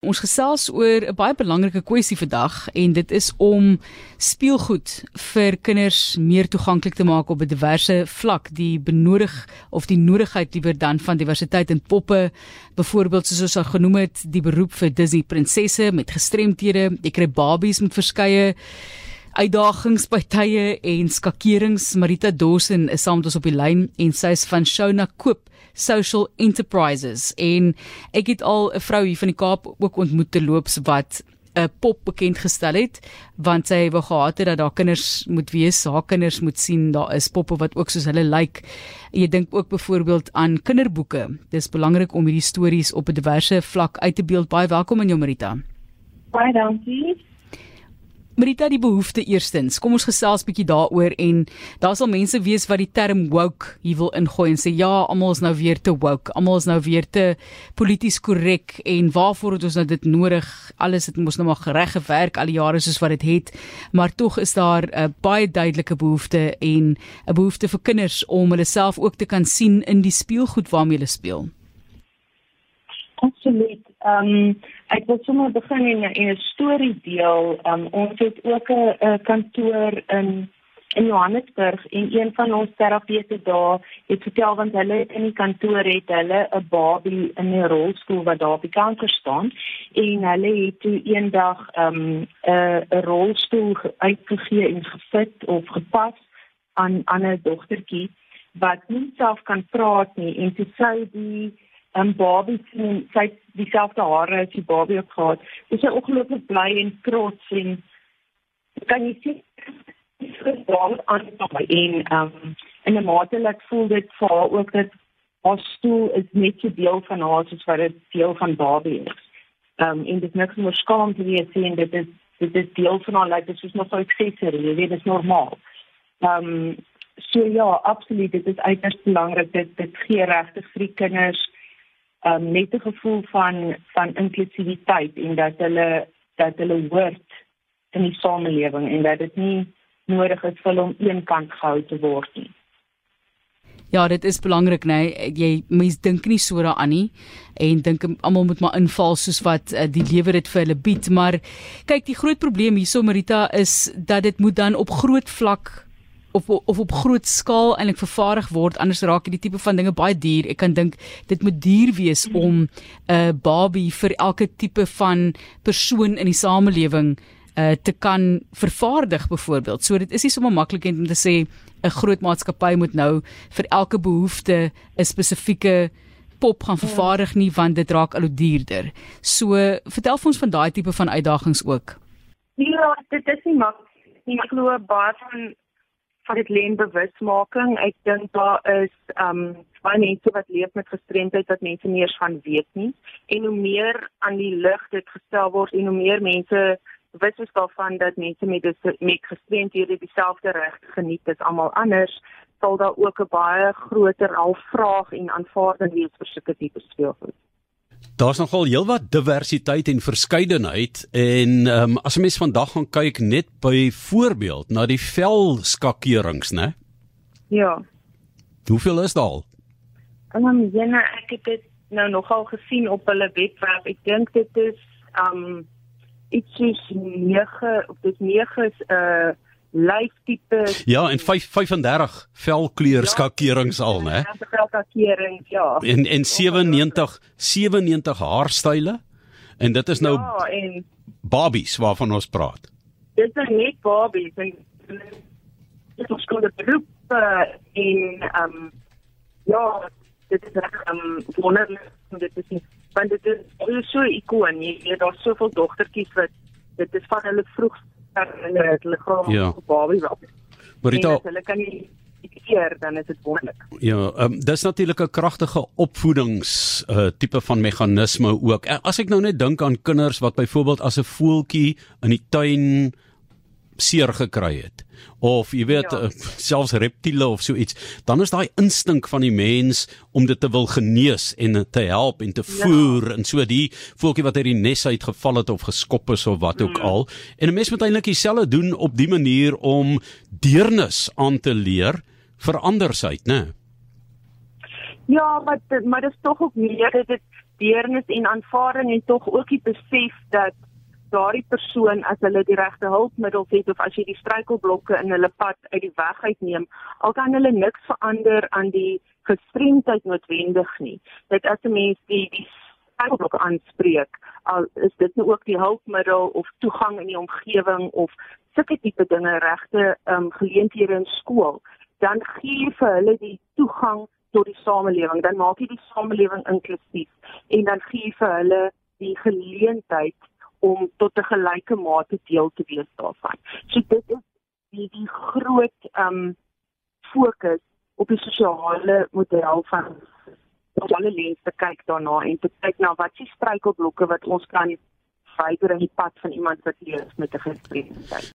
Ons gesels oor 'n baie belangrike kwessie vandag en dit is om speelgoed vir kinders meer toeganklik te maak op 'n diverse vlak, die benodig of die nodigheid liewer dan van diversiteit in poppe, byvoorbeeld soos ons al genoem het, die beroep vir Disney prinsesse met gestremthede, jy kry babies met verskeie uitdagings by tye en skakerings. Marita Dawson is saam met ons op die lyn en sy is van Shona Koop Social Enterprises en ek het al 'n vrou hier van die Kaap ook ontmoet te loops wat 'n pop bekend gestel het want sy wou gehad het dat daar kinders moet wees, haar kinders moet sien daar is poppe wat ook soos hulle lyk. Like. Jy dink ook byvoorbeeld aan kinderboeke. Dis belangrik om hierdie stories op 'n diverse vlak uit te beeld. Baie welkom in jou Marita. Baie dankie. Marita die behoefte eerstens. Kom ons gesels bietjie daaroor en daar sal mense wees wat die term woke hier wil ingooi en sê ja, almal is nou weer te woke. Almal is nou weer te polities korrek en waarvoor het ons nou dit nodig? Alles het mos nou maar reg gewerk al die jare soos wat dit het. Maar tog is daar 'n uh, baie duidelike behoefte en 'n behoefte vir kinders om hulle self ook te kan sien in die speelgoed waarmee hulle speel. Absoluut. Ehm um, ek wil sommer begin en 'n storie deel. Ehm um, ons het ook 'n kantoor in in Johannesburg en een van ons terapeute daar het vertel want hulle in die kantoor het hulle 'n babie in 'n rolstoel wat daar op die kanker staan en hulle het toe eendag ehm um, 'n 'n rolstoel uitgegee en gefit of gepas aan aan 'n dogtertjie wat nie self kan praat nie en toe sê die 'n babie sien sy dieselfde hare as die babie op gehad. Sy ongelooflik bly en trots en kan jy sien dom aan by in um in 'n mate laat voel dit vir haar ook dat haar stoel is net 'n deel van haar soos wat dit deel van babie is. Um en dit niks meer skaam te wees sien dit is dit is deel van haar lewe dis nog so eksesserie, jy weet dit is normaal. Um so ja, absoluut dit is uiters belangrik dit dit gee regtig vir die kinders um, net 'n gevoel van van inklusiwiteit en dat hulle dat hulle hoort in die samelewing en dat dit nie nodig is vir hulle om eenkant gehou te word nie. Ja, dit is belangrik, nee. Jy mens dink nie so daaraan nie en dink almal moet maar inval soos wat uh, die lewer dit vir hulle bied, maar kyk, die groot probleem hierso Marita is dat dit moet dan op groot vlak of of op groot skaal eintlik vervaardig word anders raak hierdie tipe van dinge baie duur. Ek kan dink dit moet duur wees om 'n uh, babie vir elke tipe van persoon in die samelewing uh, te kan vervaardig byvoorbeeld. So dit is nie sommer maklik om te sê 'n groot maatskappy moet nou vir elke behoefte 'n spesifieke pop gaan vervaardig nie want dit raak al hoe duurder. So vertel vir ons van daai tipe van uitdagings ook. Ja, dit is nie maklik nie. Ek glo baie van van dit lê in bewusmaking. Ek dink daar is um baie mense wat leef met gestremdheid wat mense nie eens van weet nie. En hoe meer aan die lig dit gestel word en hoe meer mense bewus is daarvan dat mense met met gestremdhede dieselfde regte geniet as almal anders, sal daar ook 'n baie groter al vraag en aanvaarding wees vir sulke tipe speelgoed. Daar's nogal heelwat diversiteit en verskeidenheid en ehm um, as 'n mens vandag gaan kyk net by voorbeeld na die velskakerings, né? Ja. Hoeveel is daar al? Ehm um, ja, nou, ek het dit nou nogal gesien op hulle webwerf. Ek dink dit is ehm um, ietsie 9 of dit 9 is 'n uh, lyftipe Ja, en 5 35 velkleur skakerings ja, al, né? Ja, velskakerings, ja. En en 97 97 haarstyle. En dit is nou Ja, en Barbies waarvan ons praat. Dit is nie Barbies en dit is skoon die beroep in ehm um, ja, dit is ehm um, wonderlik dit is nie, want dit is so ikoon, jy het daar soveel dogtertjies wat dit is van hulle vroegste in hulle liggaam ja. babie wap. Maar dit hulle kan nie keer dan is dit wonderlik. Ja, ehm um, dis natuurlik 'n kragtige opvoedings uh, tipe van meganisme ook. As ek nou net dink aan kinders wat byvoorbeeld as 'n voeltjie in die tuin seer gekry het of jy weet ja. uh, selfs reptiele of so iets dan is daai instink van die mens om dit te wil genees en te help en te ja. voer ja. en so die voeltjie wat uit die nes uit geval het of geskop is of wat ook mm. al en 'n mens moet eintlik dieselfde doen op die manier om deernis aan te leer vir andersheid nê Ja, maar maar dit is tog ook meer dit deernis en aanvaarding en tog ook die besef dat daardie persoon as hulle die regte hulpmiddels het of as jy die struikelblokke in hulle pad uit die weg uitneem, al kan hulle niks verander aan die gestremdheid noodwendig nie. Dit as 'n mens die die struikelblokke aanspreek, al is dit nou ook die hulpmiddel of toegang in die omgewing of sulke tipe dinge regte um, geleenthede in skool, dan gee vir hulle die toegang tot die samelewing, dan maak jy die samelewing inklusief en dan gee vir hulle die geleentheid om tot 'n gelyke mate deel te wees daarvan. So dit is die die groot ehm um, fokus op die sosiale model van om alle lens te kyk daarna en te kyk na wat se struikelblokke wat ons kan vyder in die pad van iemand wat leef met 'n gestremdheid.